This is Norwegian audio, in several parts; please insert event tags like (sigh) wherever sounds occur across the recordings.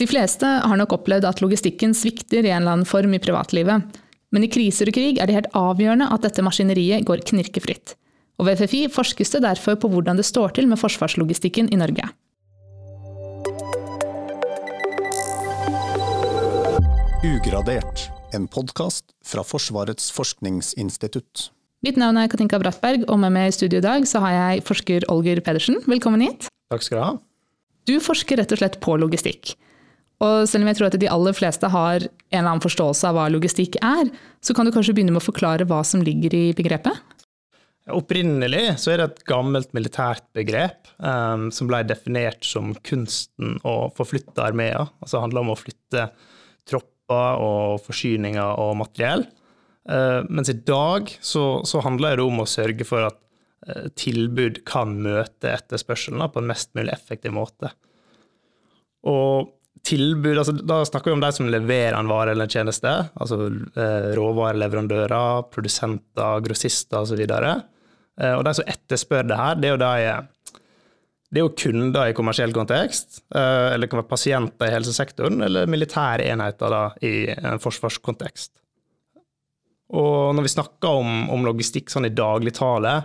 De fleste har nok opplevd at logistikken svikter i en eller annen form i privatlivet. Men i kriser og krig er det helt avgjørende at dette maskineriet går knirkefritt. Og ved FFI forskes det derfor på hvordan det står til med forsvarslogistikken i Norge. Ugradert, en podkast fra Forsvarets forskningsinstitutt. Mitt navn er Katinka Brattberg, og med meg i studio i dag så har jeg forsker Olger Pedersen. Velkommen hit. Takk skal du ha. Du forsker rett og slett på logistikk. Og selv om jeg tror at de aller fleste har en eller annen forståelse av hva logistikk er, så kan du kanskje begynne med å forklare hva som ligger i begrepet? Opprinnelig så er det et gammelt militært begrep um, som ble definert som kunsten å forflytte armeer. Altså det handler om å flytte tropper og forsyninger og materiell. Uh, mens i dag så, så, handler det om å sørge for at uh, tilbud kan møte etterspørselen på en mest mulig effektiv måte. Og tilbud, altså Da snakker vi om de som leverer en vare eller en tjeneste. Altså eh, råvareleverandører, produsenter, grossister osv. Og, Eh, og de som etterspør det her, det er jo de det er jo kunder i kommersiell kontekst, eh, eller det kan være pasienter i helsesektoren, eller militære enheter da, i en forsvarskontekst. Og når vi snakker om, om logistikk sånn i dagligtale,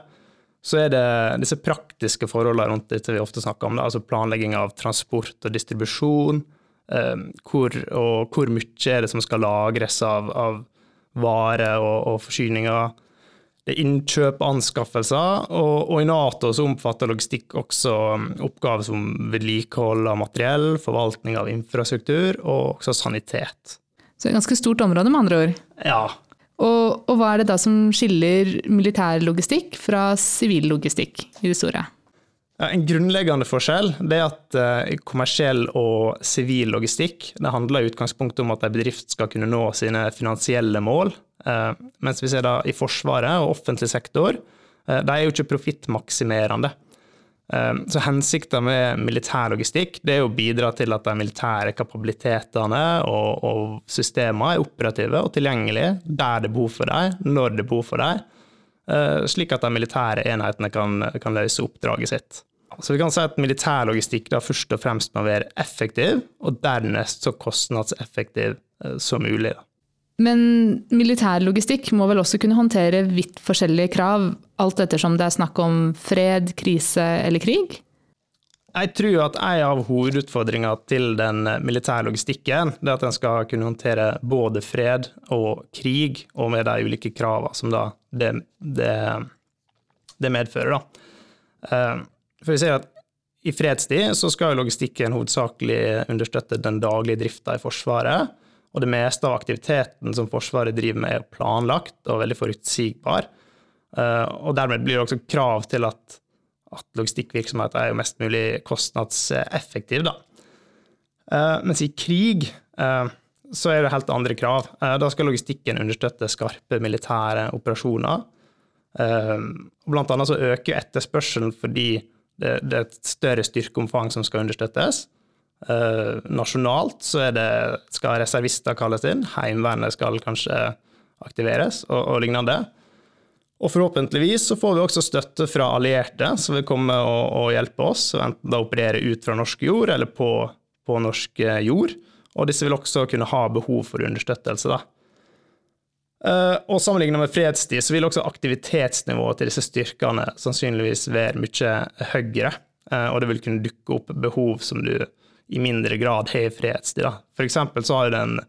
så er det disse praktiske forholdene rundt dette vi ofte snakker om. Da, altså planlegging av transport og distribusjon. Eh, hvor, og hvor mye er det som skal lagres av, av varer og, og forsyninger det er innkjøp, anskaffelser, og, og, i Nato så omfatter logistikk også um, oppgaver som vedlikehold av materiell, forvaltning av infrastruktur og også sanitet. Så det er et ganske stort område, med andre ord? Ja. Og, og hva er det da som skiller militær logistikk fra sivil logistikk i det store? En grunnleggende forskjell er at uh, kommersiell og sivil logistikk det handler i utgangspunktet om at en bedrift skal kunne nå sine finansielle mål Eh, mens vi ser da i Forsvaret og offentlig sektor, eh, de er jo ikke profittmaksimerende. Eh, så hensikten med militær logistikk det er å bidra til at de militære kapabilitetene og, og systemene er operative og tilgjengelige der det er behov for dem, når det er behov for dem, slik at de militære enhetene kan, kan, løse oppdraget sitt. Så vi kan si at militær logistikk da først og fremst må være effektiv, og dernest så kostnadseffektiv som mulig. Men militær logistikk må vel også kunne håndtere vidt forskjellige krav, alt ettersom det er snakk om fred, krise eller krig? Jeg tror at en av hovedutfordringa til den militære logistikken er at den skal kunne håndtere både fred og krig, og med de ulike kravene som det, det, det, medfører. Da. Eh, for vi ser at I fredstid så skal logistikken hovedsakelig understøtte den daglige drifta i Forsvaret. Og det meste av aktiviteten som Forsvaret driver med, er planlagt og veldig forutsigbar. Eh, og dermed blir det også krav til at, at logistikkvirksomhet er jo mest mulig kostnadseffektiv. Da. Eh, mens i krig eh, så er det helt andre krav. Da skal logistikken understøtte skarpe militære operasjoner. Blant annet så øker etterspørselen fordi det, er et større styrkeomfang som skal understøttes. Nasjonalt så det, skal reservister kalles inn, Heimevernet skal kanskje aktiveres, og, og, lignende. Og forhåpentligvis så får vi også støtte fra allierte som vil komme og, og hjelpe oss, enten da operere ut fra norsk jord eller på, på norsk eh, jord. Og disse vil også kunne ha behov for understøttelse. da. Uh, og Sammenlignet med fredstid så vil også aktivitetsnivået til disse styrkene sannsynligvis være mye høyere, uh, og det vil kunne dukke opp behov som du i mindre grad har i fredstid. For eksempel så har du en,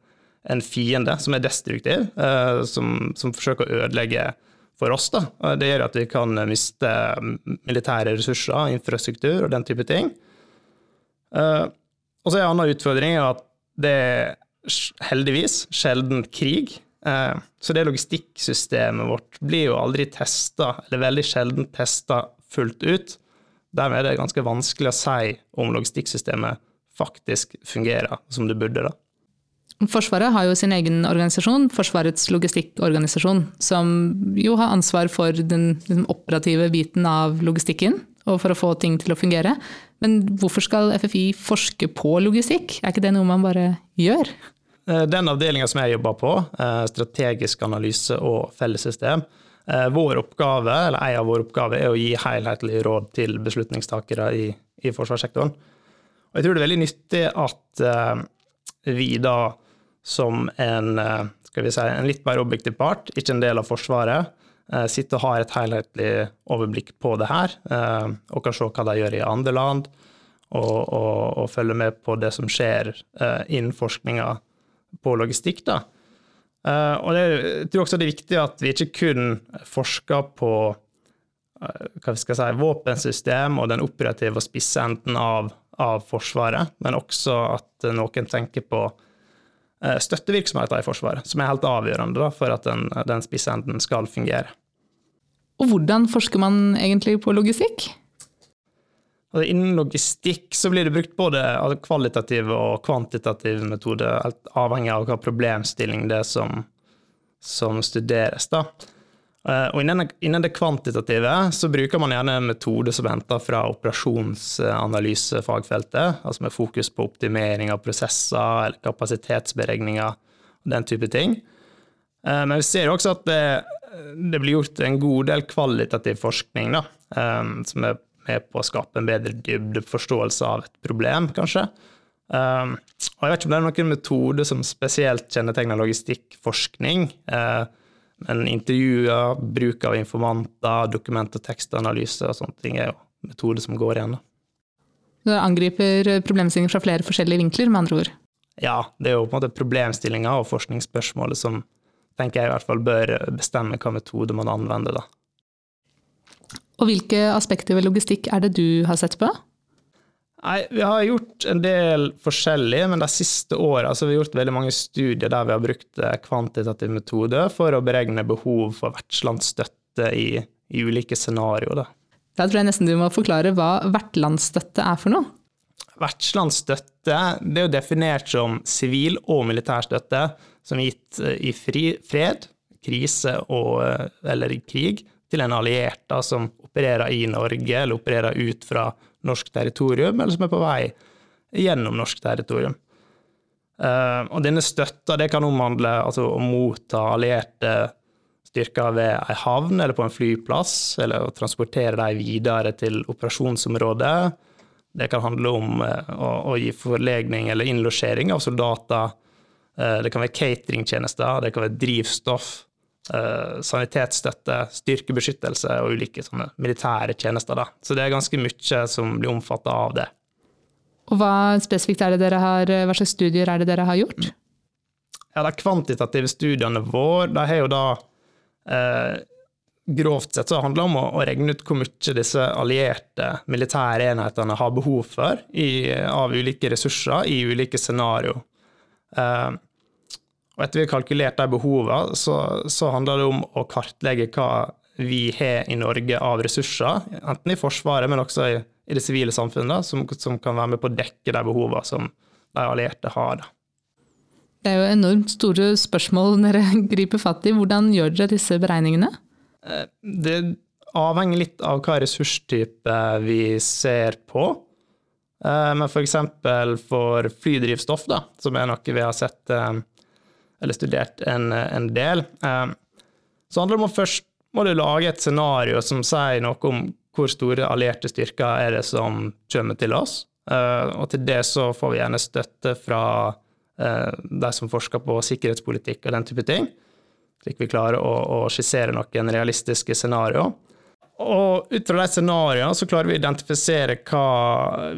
en fiende som er destruktiv, eh, som, som, forsøker å ødelegge for oss. Da. Det gjør at vi kan miste militære ressurser, infrastruktur og den type ting. Eh, og så er en annen utfordring at det er heldigvis sjelden krig. Eh, så det logistikksystemet vårt blir jo aldri testa, eller veldig sjelden testa fullt ut. Dermed er det ganske vanskelig å si om logistikksystemet faktisk fungerer som det burde. da. Forsvaret har jo sin egen organisasjon, Forsvarets logistikkorganisasjon, som jo har ansvar for den, liksom, operative biten av logistikken, og for å få ting til å fungere. Men hvorfor skal FFI forske på logistikk? Er ikke det noe man bare gjør? Eh, den avdelinga som jeg jobber på, eh, strategisk analyse og fellessystem, eh, vår oppgave, eller en av våre oppgaver er å gi helhetlige råd til beslutningstakere i, i forsvarssektoren. Og jeg tror det er veldig nyttig at, vi da som en, eh, skal vi si, en litt mer objektiv part, ikke en del av Forsvaret, eh, sitter og har et helhetlig overblikk på det her, eh, og kan se hva de gjør i andre land, og, og, og følge med på det som skjer innen forskninga på logistikk. da. Og det, jeg tror også det er viktig at vi ikke kun forsker på hva vi skal si, våpensystem og den operative og spisse enden av, av Forsvaret, men også at noen tenker på støttevirksomheter i Forsvaret, som er helt avgjørende da, for at den, den spissenden skal fungere. Og hvordan forsker man egentlig på logistikk? Innen logistikk så blir det brukt både kvalitative og kvantitative metoder, helt avhengig av hva problemstilling det er som, som studeres. da. Eh, og innen, det kvantitative så bruker man gjerne en metode som er henta fra operasjonsanalysefagfeltet, altså med fokus på optimering av prosesser eller kapasitetsberegninger og den type ting. Eh, men vi ser jo også at det, det blir gjort en god del kvalitativ forskning da, eh, som er med på å skape en bedre dybdeforståelse av et problem, kanskje. Og jeg vet ikke om det er noen metode som spesielt kjennetegner logistikkforskning. Men intervjuer, bruk av informanter, dokument- og tekstanalyse og sånne ting er jo metoder som går igjen. Du angriper problemstillinger fra flere forskjellige vinkler, med andre ord? Ja, det er jo på en måte problemstillinga og forskningsspørsmålet som tenker jeg i hvert fall bør bestemme hva metode man anvender, da. Og hvilke aspekter ved logistikk er det du har sett på? Nei, Vi har gjort en del forskjellig, men de siste åra har vi gjort veldig mange studier der vi har brukt eh, kvantitativ metode for å beregne behov for vertslandsstøtte i, i ulike scenarioer. Da tror jeg nesten du må forklare hva vertslandsstøtte er for noe? Vertslandsstøtte det er jo definert som sivil og militær støtte som er gitt eh, i fri, fred, krise og, eh, eller i krig til en alliert da, som opererer i Norge eller opererer ut fra norsk territorium, eller som er på vei gjennom norsk territorium. Uh, og denne støtta det kan omhandle altså, å motta allierte styrker ved ei havn eller på en flyplass, eller å transportere dem videre til operasjonsområdet. Det kan handle om uh, å, å, gi forlegning eller innlosjering av soldater. Uh, det kan være cateringtjenester, det kan være drivstoff, uh, sanitetsstøtte, styrkebeskyttelse og ulike sånne militære tjenester. Da. Så det er ganske mye som blir omfatta av det. Og hva spesifikt er det dere har, hva slags studier er det dere har gjort? Ja, De kvantitative studiene våre de har jo da eh, Grovt sett så handler det om å, å, regne ut hvor mye disse allierte militære enhetene har behov for i, av ulike ressurser i ulike scenarioer. Eh, og etter vi har kalkulert de behovene, så, så handler det om å kartlegge hva vi har i Norge av ressurser, enten i Forsvaret, men også i, i det sivile samfunnet, som, som, kan være med på å dekke de behovene som de allierte har. Det er jo enormt store spørsmål dere (laughs) griper fatt i. Hvordan gjør dere disse beregningene? Eh, det avhenger litt av hva ressurstype vi ser på. Eh, men f.eks. For, for flydrivstoff, da, som er noe vi har sett eh, eller studert en, en del. Eh, så handler det om å først må du lage et scenario som sier noe om hvor store allierte styrker er det som kommer til oss. Eh, og til det så får vi gjerne støtte fra eh, de som forsker på sikkerhetspolitikk og den type ting. Slik vi klarer å, å skissere noen realistiske scenarioer. Og ut fra de scenarioene så klarer vi å identifisere hva,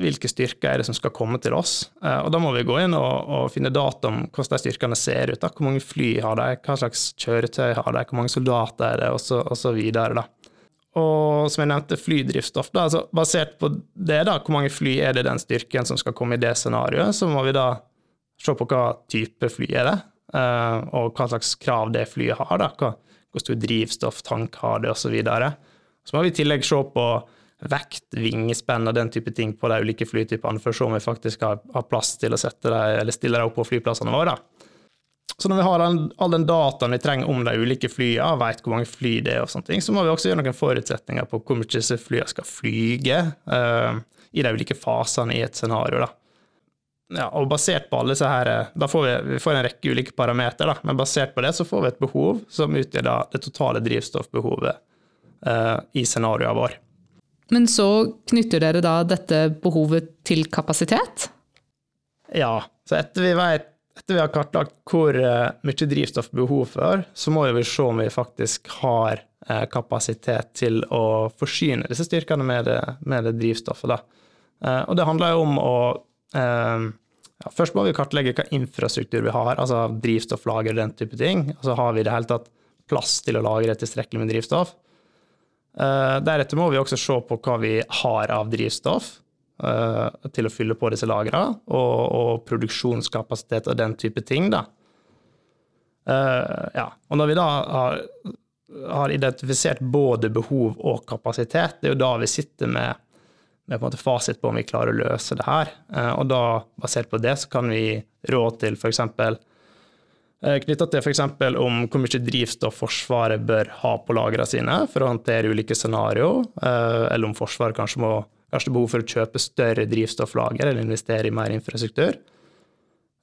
hvilke styrker er det som skal komme til oss. Eh, og da må vi gå inn og, og finne data om hvordan de styrkene ser ut. Da. Hvor mange fly har de, hva slags kjøretøy har de, hvor mange soldater er det, og så, og videre. Og som jeg nevnte, flydrivstoff. Da, altså basert på det, da, hvor mange fly er det den styrken som skal komme i det scenarioet, så må vi da se på hva type fly er det, eh, og hva slags krav det flyet har. da, Hvor stor drivstofftank har det, osv. Og, så så må vi i tillegg se på vekt, vingespenn og den type ting på de ulike flytypene, for å se om vi faktisk har, har plass til å sette dem, eller stille dem opp på flyplassene våre. Så når vi har all, all den dataen vi trenger om de ulike flyene, vet hvor mange fly det er, og sånne ting, så må vi også gjøre noen forutsetninger på hvor mye disse flyene skal flyge uh, i de ulike fasene i et scenario. da. Ja, og basert på alle disse her, da får vi, vi får en rekke ulike parametere, men basert på det så får vi et behov som utgjør det totale drivstoffbehovet Eh, i scenarioet vår. Men så knytter dere da dette behovet til kapasitet? Ja. Så etter vi vet etter vi har kartlagt hvor uh, mye drivstoff behov for, så må vi se om vi faktisk har uh, kapasitet til å forsyne disse styrkene med det, med det drivstoffet. Da. og det handler jo om å ja, Først må vi kartlegge hva infrastruktur vi har, altså drivstofflager og den type ting. Altså har vi i det hele tatt plass til å lagre tilstrekkelig med drivstoff? Deretter må vi også se på hva vi har av drivstoff. Uh, til å fylle på disse lagrene, og, og, produksjonskapasitet og den type ting. da. Uh, ja. Og når vi da har, har, identifisert både behov og kapasitet, det er jo da vi sitter med, med på fasit på om vi klarer å løse det her. Og da, basert på det, så kan vi rå til f.eks. Knytta til f.eks. om hvor mye drivstoff Forsvaret bør ha på lagrene sine for å håndtere ulike scenarioer, eller om Forsvaret kanskje må Kanskje behov for å kjøpe større drivstofflager eller investere i mer infrastruktur.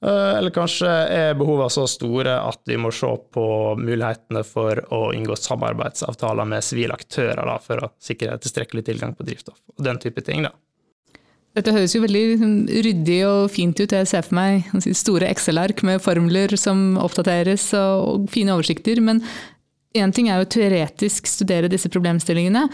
Eh, eller kanskje er behovene så store at vi må se på mulighetene for å inngå samarbeidsavtaler med sivile aktører da, for å sikre tilstrekkelig tilgang på drivstoff. Og den type ting. da. Dette høres jo veldig liksom, ryddig og fint ut. Jeg ser for meg store Excel-ark med formler som oppdateres og fine oversikter. Men én ting er jo teoretisk studere disse problemstillingene.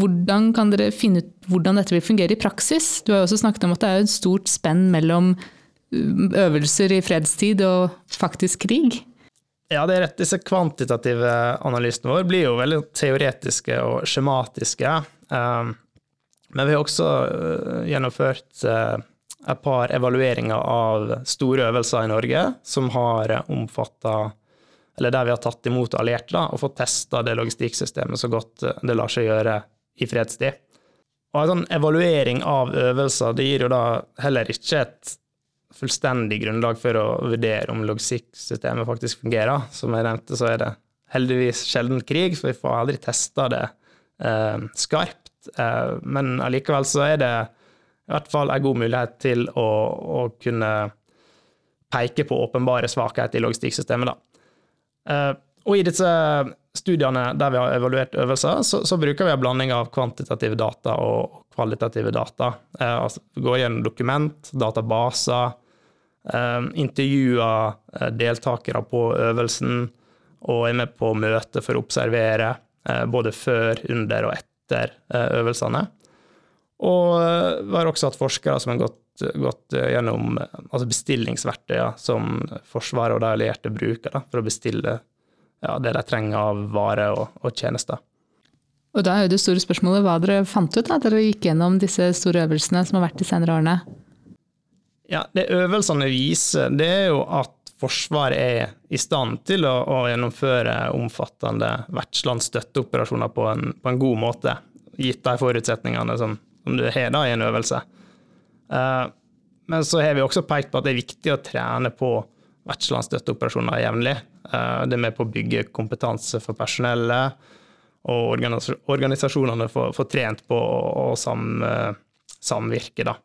Hvordan kan dere finne ut hvordan dette vil fungere i praksis? Du har jo også snakket om at det er et stort spenn mellom um, øvelser i fredstid og faktisk krig. Ja, det er rett. Disse kvantitative analysene våre blir jo veldig teoretiske og skjematiske. Um, men vi har også uh, gjennomført uh, et par evalueringer av store øvelser i Norge som har omfatta eller der vi har tatt imot allierte da, og fått testa det logistikksystemet så godt det lar seg gjøre i fredstid. Og en sånn evaluering av øvelser det gir jo da heller ikke et fullstendig grunnlag for å vurdere om logistikksystemet faktisk fungerer. Som jeg nevnte, så er det heldigvis sjelden krig, så vi får aldri testa det eh, skarpt. Eh, men allikevel så er det i hvert fall en god mulighet til å, å kunne peke på åpenbare svakheter i logistikksystemet. Da. Eh, og i disse studiene der vi har evaluert øvelser, så, så, bruker vi en blanding av kvantitative data og kvalitative data. Eh, altså, går gjennom dokument, databaser, intervjuer deltakere på øvelsen og er med på møte for å observere både før, under og etter eh, øvelsene. Og eh, vi har også hatt forskere som har gått, gått gjennom altså bestillingsverktøyene som Forsvaret og de allierte bruker da, for å bestille ja, det de trenger av varer og, og, tjenester. Og da er det store spørsmålet hva dere fant ut da dere gikk gjennom disse store øvelsene som har vært de senere årene? Ja, Det øvelsene viser, det er jo at Forsvaret er i stand til å, å gjennomføre omfattende vertslandsstøtteoperasjoner på en, på en god måte, gitt de forutsetningene som, som du har da i en øvelse. Uh, men så har vi også pekt på at det er viktig å trene på vertslandsstøtteoperasjoner jevnlig. Uh, det er med på å bygge kompetanse for personellet, og organisasjonene får, får trent på å sam, uh, samvirke. Da.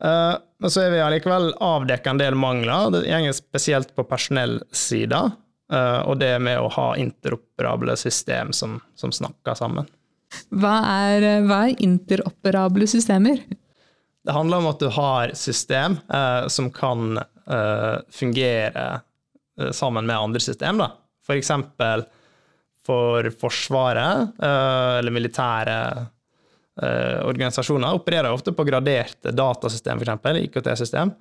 Eh, men så er vi allikevel avdekket en del mangler. Det går spesielt på personellsida, og det med å ha interoperable system som, som snakker sammen. Hva er, hva er, interoperable systemer? Det handler om at du har system eh, som kan eh, fungere Eh, sammen med andre system. Da. For eksempel for Forsvaret eh, eller militære eh, organisasjoner opererer ofte på graderte datasystem, f.eks. IKT-system.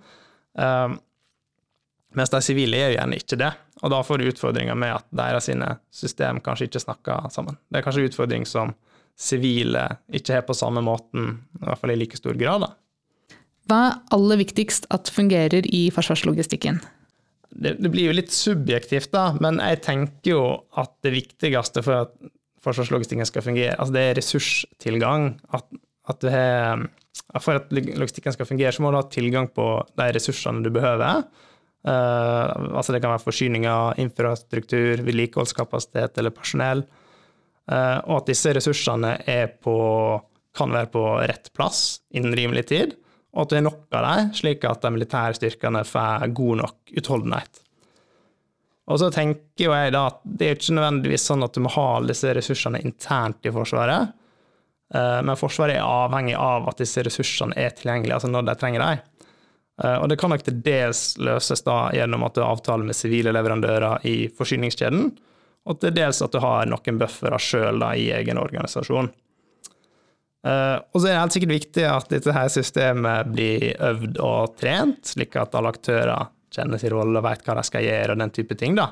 Mens de sivile gjør gjerne ikke det, og da får du utfordringer med at deres system kanskje ikke snakker sammen. Det er kanskje en utfordring som sivile ikke har på samme måten, i hvert fall i like stor grad. Da. Hva er aller viktigst at fungerer i forsvarslogistikken? det, det, blir jo litt subjektivt, da, men jeg tenker jo at det viktigste for at forsvarslogistikken skal fungere, altså det er ressurstilgang. At, at du har, for at logistikken skal fungere, så må du ha tilgang på de ressursene du behøver. Uh, altså det kan være forsyninger, infrastruktur, vedlikeholdskapasitet eller personell. Uh, og at disse ressursene på, kan være på rett plass innen rimelig tid og at det er nok av dem, slik at de militære styrkene får god nok utholdenhet. Og så tenker jo jeg da at det er ikke nødvendigvis sånn at du må ha disse ressursene internt i Forsvaret, eh, men Forsvaret er avhengig av at disse ressursene er tilgjengelige, altså når de trenger dem. Og det kan nok til dels løses da gjennom at du har avtale med sivile leverandører i forsyningskjeden, og til dels at du har noen buffere sjøl i egen organisasjon. Uh, og så er det helt sikkert viktig at dette her systemet blir øvd og trent, slik at alle aktører kjenner sin rolle og vet hva de skal gjøre, og den type ting. da.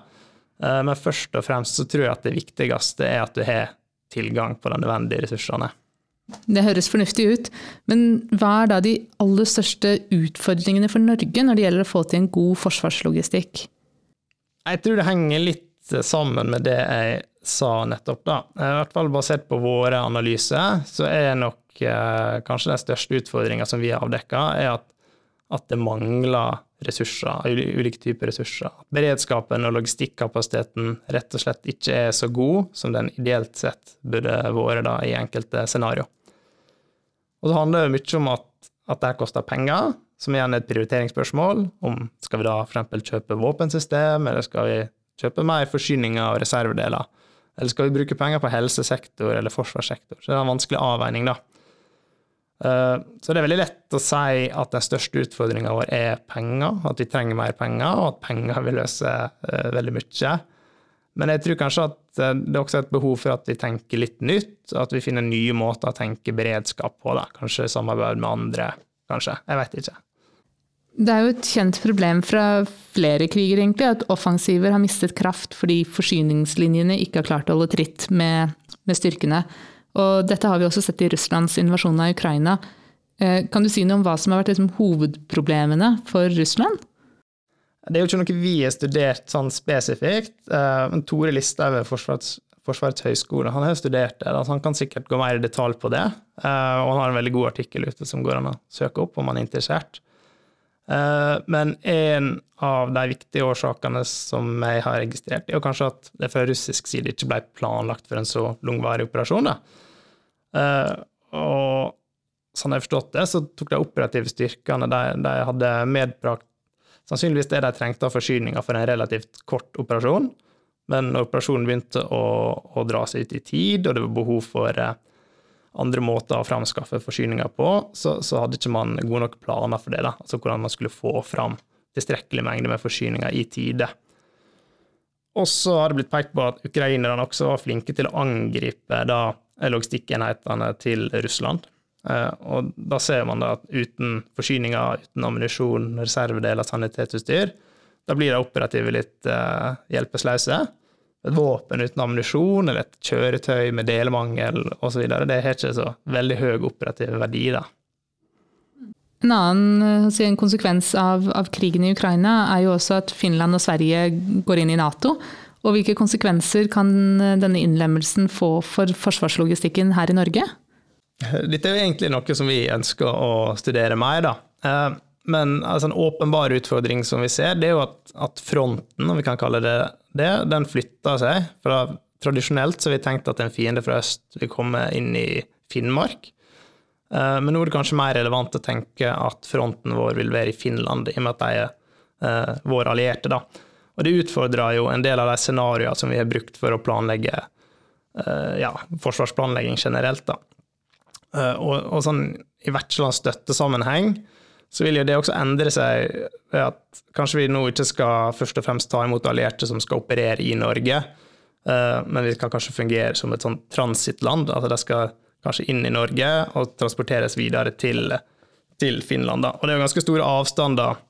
Uh, men først og fremst så tror jeg at det viktigste er at du har tilgang på de nødvendige ressursene. Det høres fornuftig ut, men hva er da de aller største utfordringene for Norge når det gjelder å få til en god forsvarslogistikk? Jeg tror det henger litt sammen med det jeg sa nettopp, da. I hvert fall basert på våre analyser, så er nok eh, kanskje den største utfordringa som vi har avdekka, er at, at, det mangler ressurser, ulike typer ressurser. Beredskapen og logistikkapasiteten rett og slett ikke er så god som den ideelt sett burde vært da, i enkelte scenario. Og så handler det mye om at, at det koster penger, som igjen er et prioriteringsspørsmål. Om skal vi da f.eks. kjøpe våpensystem, eller skal vi kjøpe mer forsyninger og reservedeler? Eller skal vi bruke penger på helsesektor eller forsvarssektor? Så det er en vanskelig avveining, da. Eh, så det er veldig lett å si at den største utfordringa vår er penger, at vi trenger mer penger, og at penger vil løse eh, veldig mye. Men jeg tror kanskje at eh, det er også et behov for at vi tenker litt nytt, at vi finner nye måter å tenke beredskap på. Da. Kanskje samarbeid med andre, kanskje. Jeg vet ikke. Det er jo et kjent problem fra flere kriger egentlig, at offensiver har mistet kraft fordi forsyningslinjene ikke har klart å holde tritt med, med styrkene. Og dette har vi også sett i Russlands invasjon av Ukraina. Eh, kan du si noe om hva som har vært liksom, hovedproblemene for Russland? Det er jo ikke noe vi har studert sånn spesifikt. Eh, men Tore Listhaug ved Forsvarets, Forsvarets høgskole han har studert det, så han kan sikkert gå mer i detalj på det. Eh, og han har en veldig god artikkel ute som går an å søke opp om han er interessert. Men en av de viktige årsakene som jeg har registrert, er jo kanskje at det fra russisk side ikke ble planlagt for en så langvarig operasjon. Da. Eh, og sånn jeg har forstått det, så tok de operative styrkene de, de hadde medbrakt sannsynligvis det de trengte av forsyninger for en relativt kort operasjon. Men når operasjonen begynte å, å dra seg ut i tid, og det var behov for eh, andre måter å framskaffe forsyninger på, så, så, hadde ikke man gode nok planer for det. da, altså Hvordan man skulle få fram tilstrekkelig mengde med forsyninger i tide. Og så har det blitt pekt på at ukrainerne også var flinke til å angripe da logistikkenhetene til Russland. Eh, og da ser man da at uten forsyninger, uten ammunisjon, reservedeler, sanitetsutstyr, da blir de operative litt uh, hjelpeløse et våpen uten ammunisjon eller et kjøretøy med delmangel osv. Det har ikke så veldig høy operativ verdi. da. En annen si en konsekvens av, av, krigen i Ukraina er jo også at Finland og Sverige går inn i Nato. Og hvilke konsekvenser kan denne innlemmelsen få for forsvarslogistikken her i Norge? Dette er egentlig noe som vi ønsker å studere mer. da. Eh, men altså, en åpenbar utfordring som vi ser, det er jo at, at fronten, om vi kan kalle det det, den flytter seg. Fra, tradisjonelt så har vi tenkt at en fiende fra øst vil komme inn i Finnmark. Eh, men nå er det kanskje mer relevant å tenke at fronten vår vil være i Finland, i og med at de er vår allierte. da. Og det utfordrer jo en del av de scenarioene som vi har brukt for å planlegge uh, ja, forsvarsplanlegging generelt. da. Uh, og, og, sånn i vertslands støttesammenheng så vil jo det også endre seg ved at kanskje vi nå ikke skal først og fremst ta imot allierte som skal operere i Norge, eh, men vi skal kanskje fungere som et sånt transittland. Altså de skal kanskje inn i Norge og transporteres videre til, til Finland. Da. Og det er jo ganske store avstander eh,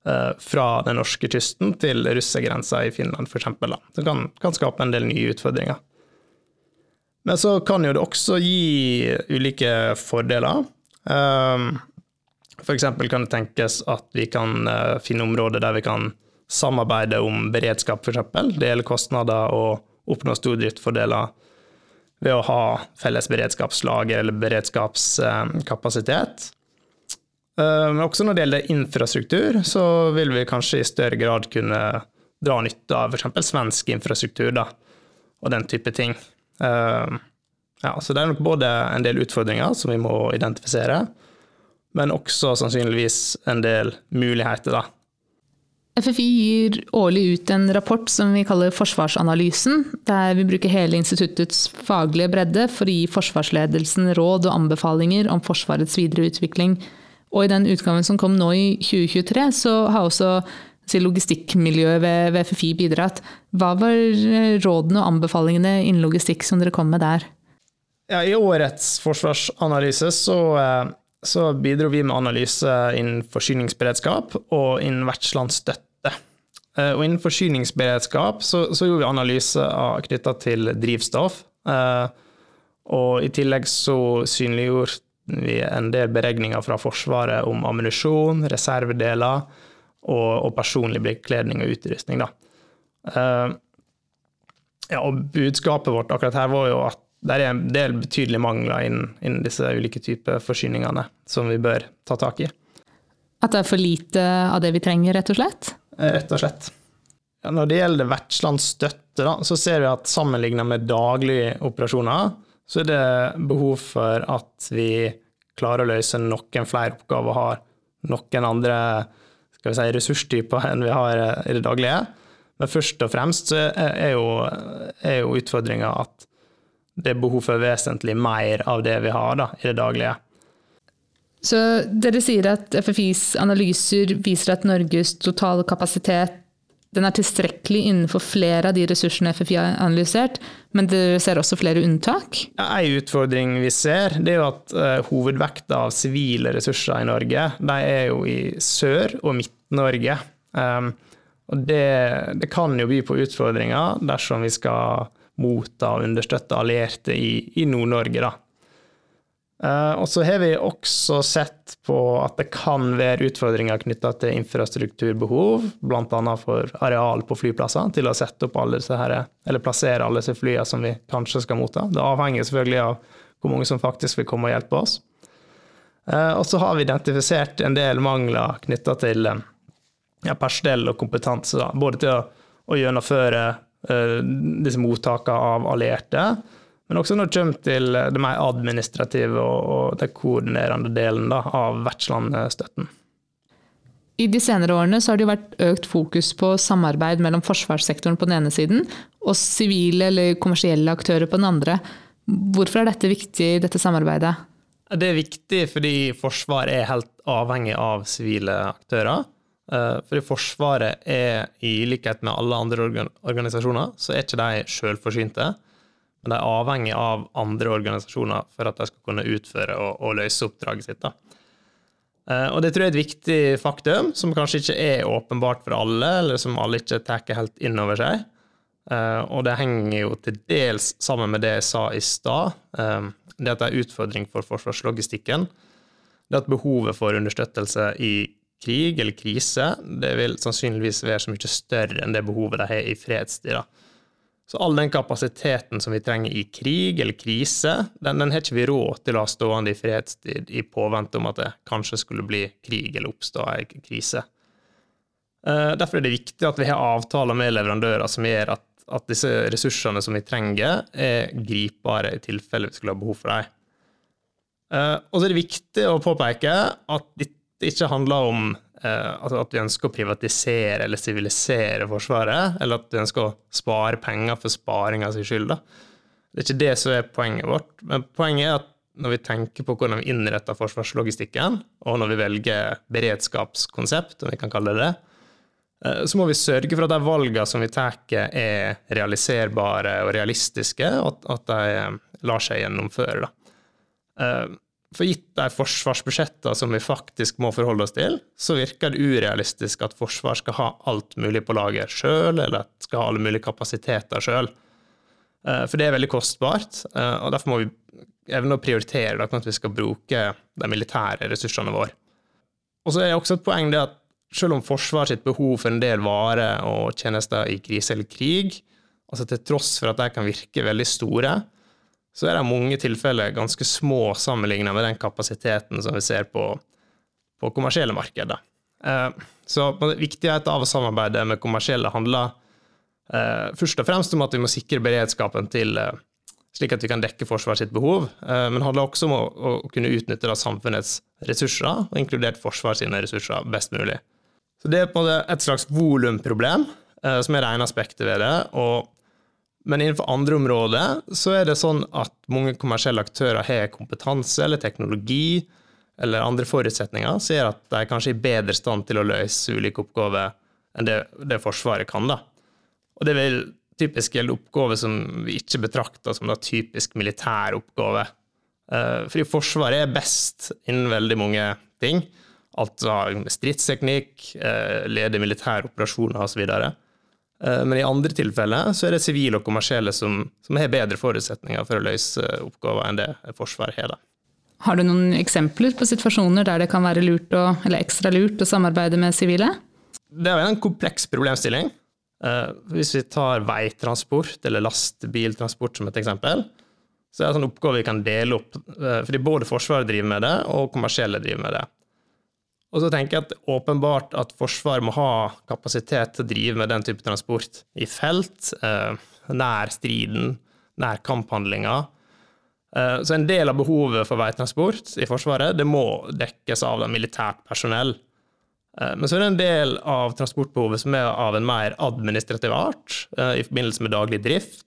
fra den norske kysten til russergrensa i Finland, f.eks. Det kan, kan skape en del nye utfordringer. Men så kan jo det også gi ulike fordeler. F.eks. For kan det tenkes at vi kan eh, finne områder der vi kan samarbeide om beredskap, f.eks. Dele kostnader og oppnå stordriftsfordeler ved å ha felles beredskapslager eller beredskapskapasitet. Eh, men også når det gjelder infrastruktur, så vil vi kanskje i større grad kunne dra nytte av f.eks. svensk infrastruktur da, og den type ting. Eh, ja, så det er nok både en del utfordringer som vi må identifisere, men også sannsynligvis en del muligheter, da. FFI gir årlig ut en rapport som vi kaller Forsvarsanalysen, der vi bruker hele instituttets faglige bredde for å gi forsvarsledelsen råd og anbefalinger om Forsvarets videre utvikling. Og i den utgaven som kom nå i 2023, så har også logistikkmiljøet ved, ved FFI bidratt. Hva var rådene og anbefalingene innen logistikk som dere kom med der? Ja, I årets forsvarsanalyse så, eh, så bidro vi med analyse innen forsyningsberedskap og innen vertslandsstøtte. Eh, og innen forsyningsberedskap så, så gjorde vi analyse knytta til drivstoff. Eh, og i tillegg så synliggjorde vi en del beregninger fra Forsvaret om ammunisjon, reservedeler og, og, personlig bekledning og utrustning. Da. Ja, og budskapet vårt akkurat her var jo at det er en del betydelige mangler innen, innen disse ulike typer forsyningene som vi bør ta tak i. At det er for lite av det vi trenger, rett og slett? Eh, rett og slett. Ja, når det gjelder vertslandsstøtte, da, så ser vi at sammenlignet med daglige operasjoner, så er det behov for at vi klarer å løse noen flere oppgaver har noen andre si, ressurstyper enn vi har i det daglige. Men først og fremst er jo, jo utfordringa at det er behov for vesentlig mer av det vi har da, i det daglige. Så dere sier at FFIs analyser viser at Norges totale kapasitet den er tilstrekkelig innenfor flere av de ressursene FFI har analysert, men dere ser også flere unntak? Ja, en utfordring vi ser, det er jo at uh, hovedvekta av sivile ressurser i Norge, de er jo i Sør- og Midt-Norge. Um, og det, det, kan jo by på utfordringer dersom vi skal motta og understøtte allierte i, i Nord-Norge. da. Uh, og så har vi også sett på at det kan være utfordringer knytta til infrastrukturbehov, bl.a. for areal på flyplasser, til å sette opp alle disse her, eller plassere alle disse flyene som vi kanskje skal motta. Det avhenger selvfølgelig av hvor mange som faktisk vil komme og hjelpe oss. Uh, og så har vi identifisert en del mangler knytta til ja, personell og kompetanse, da. både til å, å gjennomføre uh, disse mottakene av allierte. Men også når det kommer til det mer administrative og den koordinerende delen da, av vertslandstøtten. I de senere årene har det vært økt fokus på samarbeid mellom forsvarssektoren på den ene siden og sivile eller kommersielle aktører på den andre. Hvorfor er dette viktig, dette samarbeidet? Det er viktig fordi Forsvaret er helt avhengig av sivile aktører. Eh, fordi Forsvaret er, i likhet med alle andre organisasjoner, så er ikke de selvforsynte. Men de er avhengig av andre organisasjoner for at de skal kunne utføre og, og løse oppdraget sitt. Eh, og det tror jeg er et viktig faktum, som kanskje ikke er åpenbart for alle, eller som alle ikke tar helt inn over seg. Eh, og det henger jo til dels sammen med det jeg sa i stad. Det at det er utfordring for forsvarslogistikken. Det at behovet for understøttelse i krig eller krise, det vil sannsynligvis være så mye større enn det behovet de har i fredstid. Så all den kapasiteten som vi trenger i krig eller krise, den, den har ikke vi råd til å ha stående i fredstid i påvente om at det kanskje skulle bli krig eller oppstå en krise. Eh, derfor er det viktig at vi har avtaler med leverandører som gjør at, at disse ressursene som vi trenger, er gripbare i tilfelle vi skulle ha behov for dem. Eh, og så er det viktig å påpeke at dette ikke handler om eh, at du ønsker å privatisere eller sivilisere Forsvaret, eller at du ønsker å spare penger for sparinga sin skyld. Da. Det er ikke det som er poenget vårt. Men poenget er at når vi tenker på hvordan vi innretter forsvarslogistikken, og når vi velger beredskapskonsept, om vi kan kalle det det, eh, så må vi sørge for at de valgene som vi tar, er realiserbare og realistiske, og at de eh, lar seg gjennomføre. Da. For gitt de forsvarsbudsjettene som vi faktisk må forholde oss til, så virker det urealistisk at forsvar skal ha alt mulig på lager sjøl, eller at skal ha alle mulige kapasiteter sjøl. Eh, for det er veldig kostbart, eh, og derfor må vi evne å prioritere da, at vi skal bruke de militære ressursene våre. Og så er det også et poeng det at selv om Forsvaret sitt behov for en del varer og tjenester i krise eller krig, altså til tross for at de kan virke veldig store, så er det mange tilfeller ganske små sammenlignet med den kapasiteten som vi ser på, på kommersielle markeder. Eh, så viktigheten av å samarbeide med kommersielle handler eh, først og fremst om at vi må sikre beredskapen til eh, slik at vi kan dekke Forsvaret sitt behov, men handler også om å kunne utnytte samfunnets ressurser, og inkludert Forsvaret sine ressurser, best mulig. Så Det er på en måte et slags volumproblem, som er det ene aspektet ved det. og men innenfor andre områder så er det sånn at mange kommersielle aktører har kompetanse eller teknologi eller andre forutsetninger som gjør at de er kanskje i bedre stand til å løse ulike oppgaver enn det, det Forsvaret kan. da. Og det vil typisk gjelde oppgaver som vi ikke betrakter som da typisk militær oppgave. Eh, fordi Forsvaret er best innen veldig mange ting. Alt med stridsteknikk, eh, lede militære operasjoner osv. Eh, men i andre tilfeller så er det sivile og kommersielle som, som, har bedre forutsetninger for å løse oppgaver enn det Forsvaret har. Har du noen eksempler på situasjoner der det kan være lurt å, eller ekstra lurt å samarbeide med sivile? Det er jo en kompleks problemstilling. Uh, hvis vi tar veitransport eller lastebiltransport som et eksempel, så er det en sånn oppgave vi kan dele opp, fordi både Forsvaret driver med det, og kommersielle driver med det. Og så tenker jeg at det åpenbart at Forsvaret må ha kapasitet til å drive med den type transport i felt, eh, nær striden, nær kamphandlinger. Så en del av behovet for veitransport i Forsvaret det må dekkes av militært personell. Eh, men så er det en del av transportbehovet som er av en mer administrativ art, eh, i forbindelse med daglig drift,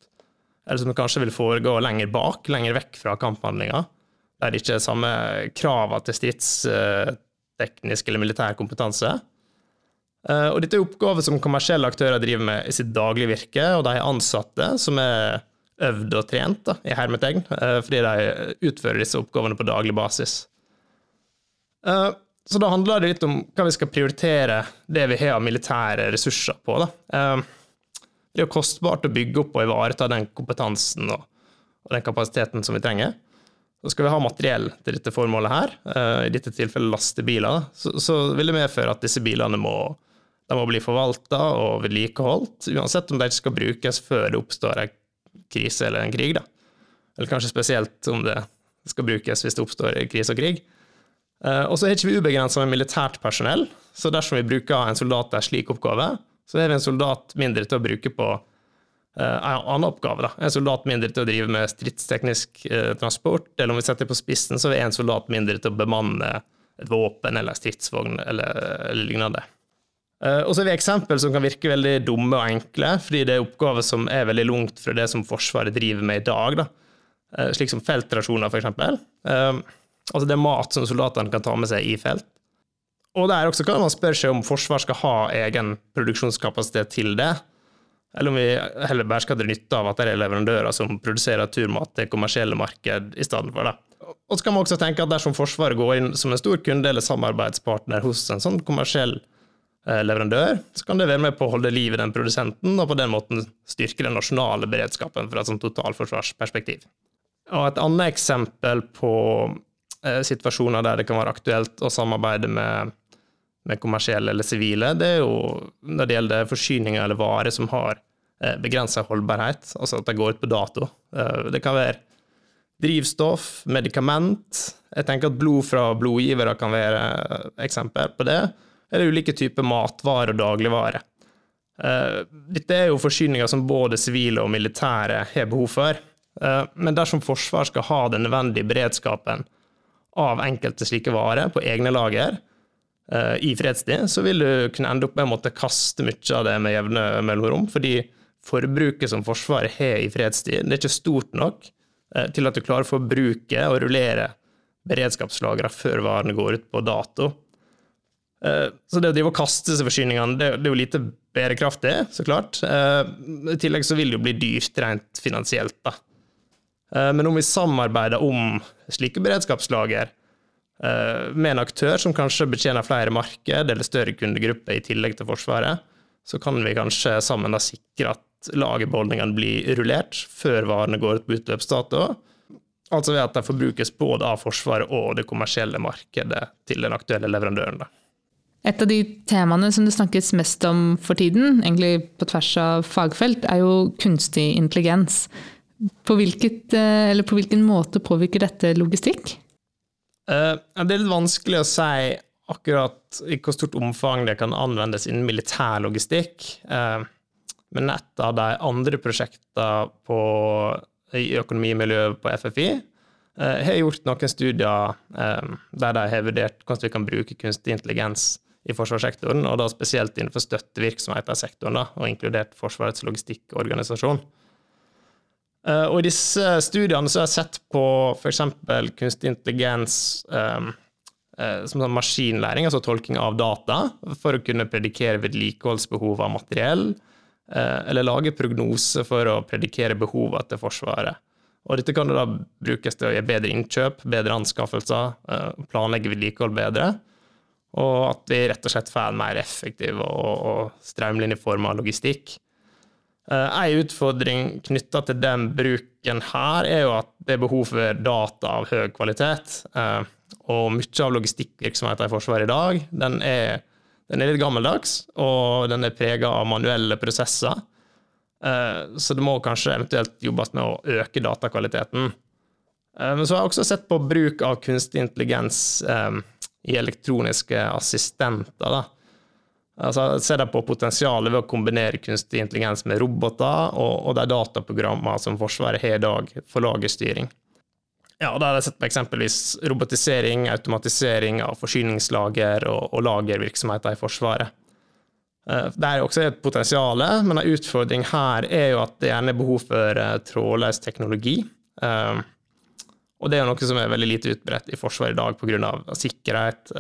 eller som kanskje vil foregå lenger bak, lenger vekk fra kamphandlinga, der det ikke er samme krava til stridsteknisk eller militær kompetanse. Eh, og dette er oppgaver som kommersielle aktører driver med i sitt daglige virke, og de ansatte som er øvd og trent, da, i hermetegn, fordi de utfører disse oppgavene på daglig basis. Så da handler det litt om hva vi skal prioritere det vi har av militære ressurser på. Da. Det er jo kostbart å bygge opp og ivareta den kompetansen og, den kapasiteten som vi trenger. Så skal vi ha materiell til dette formålet her, eh, i dette tilfellet lastebiler, så, så vil det medføre at disse bilene må, må bli forvalta og vedlikeholdt, uansett om de ikke skal brukes før det oppstår en krise eller en krig. Da. Eller kanskje spesielt om det skal brukes hvis det oppstår krise og krig. Eh, og så har ikke vi ubegrensa med militært personell, så dersom vi bruker en soldat til en slik oppgave, så har vi en soldat mindre til å bruke på en annen oppgave. Da. En soldat mindre til å drive med stridsteknisk uh, transport, eller om vi setter på spissen, så er en soldat mindre til å bemanne et våpen eller stridsvogn eller, eller lignende. Og så har vi eksempel som kan virke veldig dumme og enkle, fordi det er oppgaver som er veldig langt fra det som Forsvaret driver med i dag, da. slik som feltrasjoner, eksempel. Altså det er mat som soldatene kan ta med seg i felt. Og der også kan man spørre seg om Forsvaret skal ha egen produksjonskapasitet til det, eller om vi heller bare skal dra nytte av at det er leverandører som produserer turmat til kommersielle marked i stedet for det. Og så kan man også tenke at dersom Forsvaret går inn som en stor kunde eller samarbeidspartner hos en sånn kommersiell eh, leverandør, så kan det være med på å holde liv i den produsenten, og på den måten styrke den nasjonale beredskapen fra et sånt totalforsvarsperspektiv. Og et annet eksempel på Eh, situasjoner der det kan være aktuelt å samarbeide med, med kommersielle eller sivile, det er jo når det gjelder forsyninger eller varer som har eh, begrensa holdbarhet, altså at de går ut på dato. Eh, det kan være drivstoff, medikament. Jeg tenker at blod fra blodgivere kan være eksempel på det. Eller ulike typer matvarer og dagligvarer. Dette er jo forsyninger som både sivile og militære har behov for. Men dersom Forsvar skal ha den nødvendige beredskapen av enkelte slike varer på egne lager i fredstid, så vil du kunne ende opp med å måtte kaste mye av det med jevne mellomrom, fordi forbruket som Forsvaret har i fredstid, det er ikke stort nok uh, til at du klarer å forbruke og rullere beredskapslagrene før varene går ut på dato. Uh, så det å drive og kaste seg forsyningene, det, er jo lite bærekraftig, så klart. I tillegg så vil det jo bli dyrt rent finansielt, da. Eh, men om vi samarbeider om slike beredskapslager eh, med en aktør som kanskje betjener flere marked eller større kundegrupper i tillegg til Forsvaret, så kan vi kanskje sammen da sikre at lagerbeholdningene blir rullert før varene går ut på utløpsdato. Altså ved at de forbrukes både av Forsvaret og det kommersielle markedet til den aktuelle leverandøren. Da. Et av de temaene som det snakkes mest om for tiden, egentlig på tvers av fagfelt, er jo kunstig intelligens. På, hvilket, eh, på, hvilken måte påvirker dette logistikk? Uh, det er litt vanskelig å si akkurat i hvor stort omfang det kan anvendes innen militær logistikk. Uh, men et av de andre prosjektene i økonomimiljøet på FFI uh, har gjort noen studier der de har vurdert hvordan vi kan bruke kunstig intelligens i forsvarssektoren, og da spesielt innenfor støttevirksomheter i sektoren, da, og inkludert Forsvarets logistikkorganisasjon. Uh, og i disse studiene så har jeg sett på f.eks. kunstig intelligens um, eh, som sånn maskinlæring, altså tolking av data, for å kunne predikere vedlikeholdsbehov av materiell, eh, eller lage prognoser for å predikere behovene til Forsvaret. Og dette kan da brukes til å gjøre bedre innkjøp, bedre anskaffelser, planlegge vedlikehold bedre, og at vi rett og slett får en mer effektiv og strømlinjeforma logistikk. En utfordring knytta til den bruken her, er jo at det er behov for data av høy kvalitet. Og mye av logistikkvirksomheten i Forsvaret i dag, den er, den er litt gammeldags, og den er prega av manuelle prosesser. Eh, så det må kanskje eventuelt jobbes med å øke datakvaliteten. Eh, men så har jeg også sett på bruk av kunstig intelligens eh, i elektroniske assistenter. da. Altså, ser de på potensialet ved å kombinere kunstig intelligens med roboter og, og de dataprogrammene som Forsvaret har i dag for lagerstyring. Ja, da har jeg sett på eksempelvis robotisering, automatisering av forsyningslager og, og lagervirksomheter i Forsvaret. Eh, det er også et potensial, men en utfordring her er jo at det gjerne er behov for eh, trådløs teknologi. Eh, og det er noe som er veldig lite utbredt i Forsvaret i dag pga. sikkerhet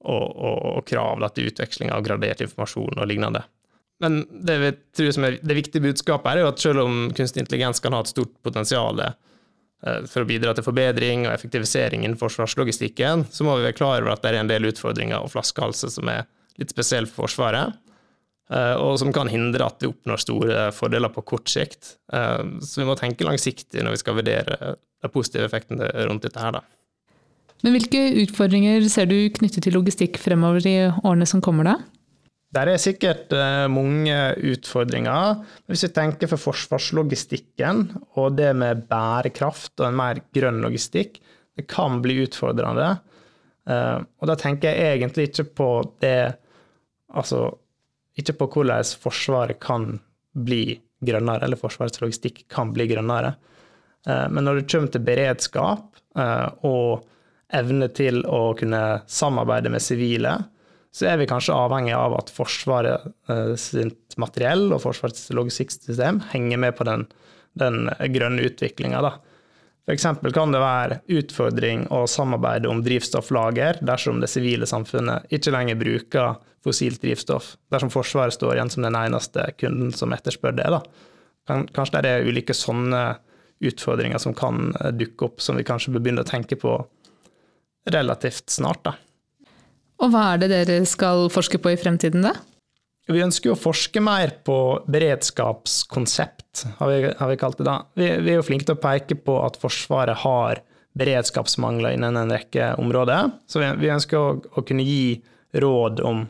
og, og, og krav til utveksling av gradert informasjon og lignende. Men det, vi tror som er det viktige budskapet er jo at selv om kunstig intelligens kan ha et stort potensial Eh, for å bidra til forbedring og effektivisering innen forsvarslogistikken, så må vi være klar over at det er en del utfordringer og flaskehalser som er litt spesielle for Forsvaret, eh, og som kan hindre at vi oppnår store fordeler på kort sikt. Eh, så vi må tenke langsiktig når vi skal vurdere de positive effektene rundt dette her. Da. Men hvilke utfordringer ser du knyttet til logistikk fremover i årene som kommer, da? Der er sikkert eh, mange utfordringer. Hvis vi tenker for forsvarslogistikken og det med bærekraft og en mer grønn logistikk, det kan bli utfordrende. Eh, og da tenker jeg egentlig ikke på det Altså ikke på hvordan Forsvaret kan bli grønnere, eller Forsvarets logistikk kan bli grønnere. Eh, men når det kommer til beredskap og evne til å kunne samarbeide med sivile, så er vi kanskje avhengig av at Forsvaret uh, sitt materiell og Forsvarets logistikksystem henger med på den, den grønne utviklinga. F.eks. kan det være utfordring å samarbeide om drivstofflager dersom det sivile samfunnet ikke lenger bruker fossilt drivstoff, dersom Forsvaret står igjen som den eneste kunden som etterspør det. Da. Kanskje det er ulike sånne utfordringer som kan eh, dukke opp, som vi kanskje bør begynne å tenke på relativt snart. da. Og hva er det dere skal forske på i fremtiden, da? Vi ønsker å forske mer på beredskapskonsept, har vi, har vi kalt det da. Vi, vi, er jo flinke til å peke på at Forsvaret har beredskapsmangler innen en rekke områder. Så vi, vi ønsker å, å, kunne gi råd om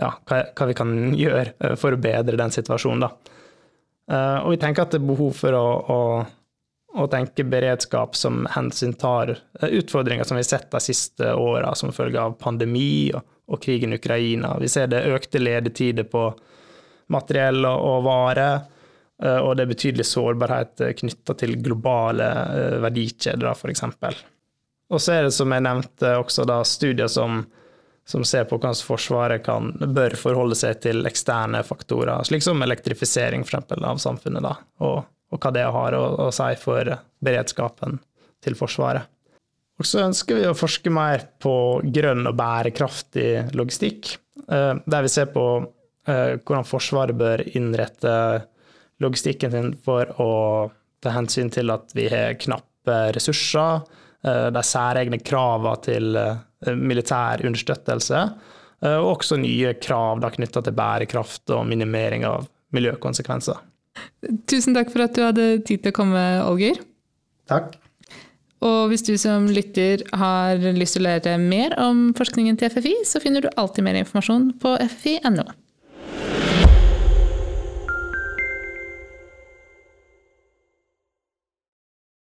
ja, hva, hva, vi kan gjøre eh, for å bedre den situasjonen. Da. Uh, og vi tenker at det er behov for å, å å tenke beredskap som hensyntar utfordringer som vi har sett de siste åra som følge av pandemi og, og, krigen i Ukraina. Vi ser det økte ledetider på materiell og, og varer, eh, og det er betydelig sårbarhet knytta til globale eh, verdikjeder, f.eks. Og så er det, som jeg nevnte, også da studier som, som ser på hvordan Forsvaret kan, bør forholde seg til eksterne faktorer, slik som elektrifisering for eksempel, av samfunnet. da, og og hva det har å, å si for beredskapen til Forsvaret. Og så ønsker vi å forske mer på grønn og bærekraftig logistikk, eh, der vi ser på eh, hvordan Forsvaret bør innrette logistikken sin for å ta hensyn til at vi har knappe ressurser, eh, de særegne kravene til militær understøttelse, og også nye krav knytta til bærekraft og minimering av miljøkonsekvenser. Tusen takk for at du hadde tid til å komme, Olger. Takk. Og hvis du som lytter har lyst til å lære mer om forskningen til FFI, så finner du alltid mer informasjon på ffi.no.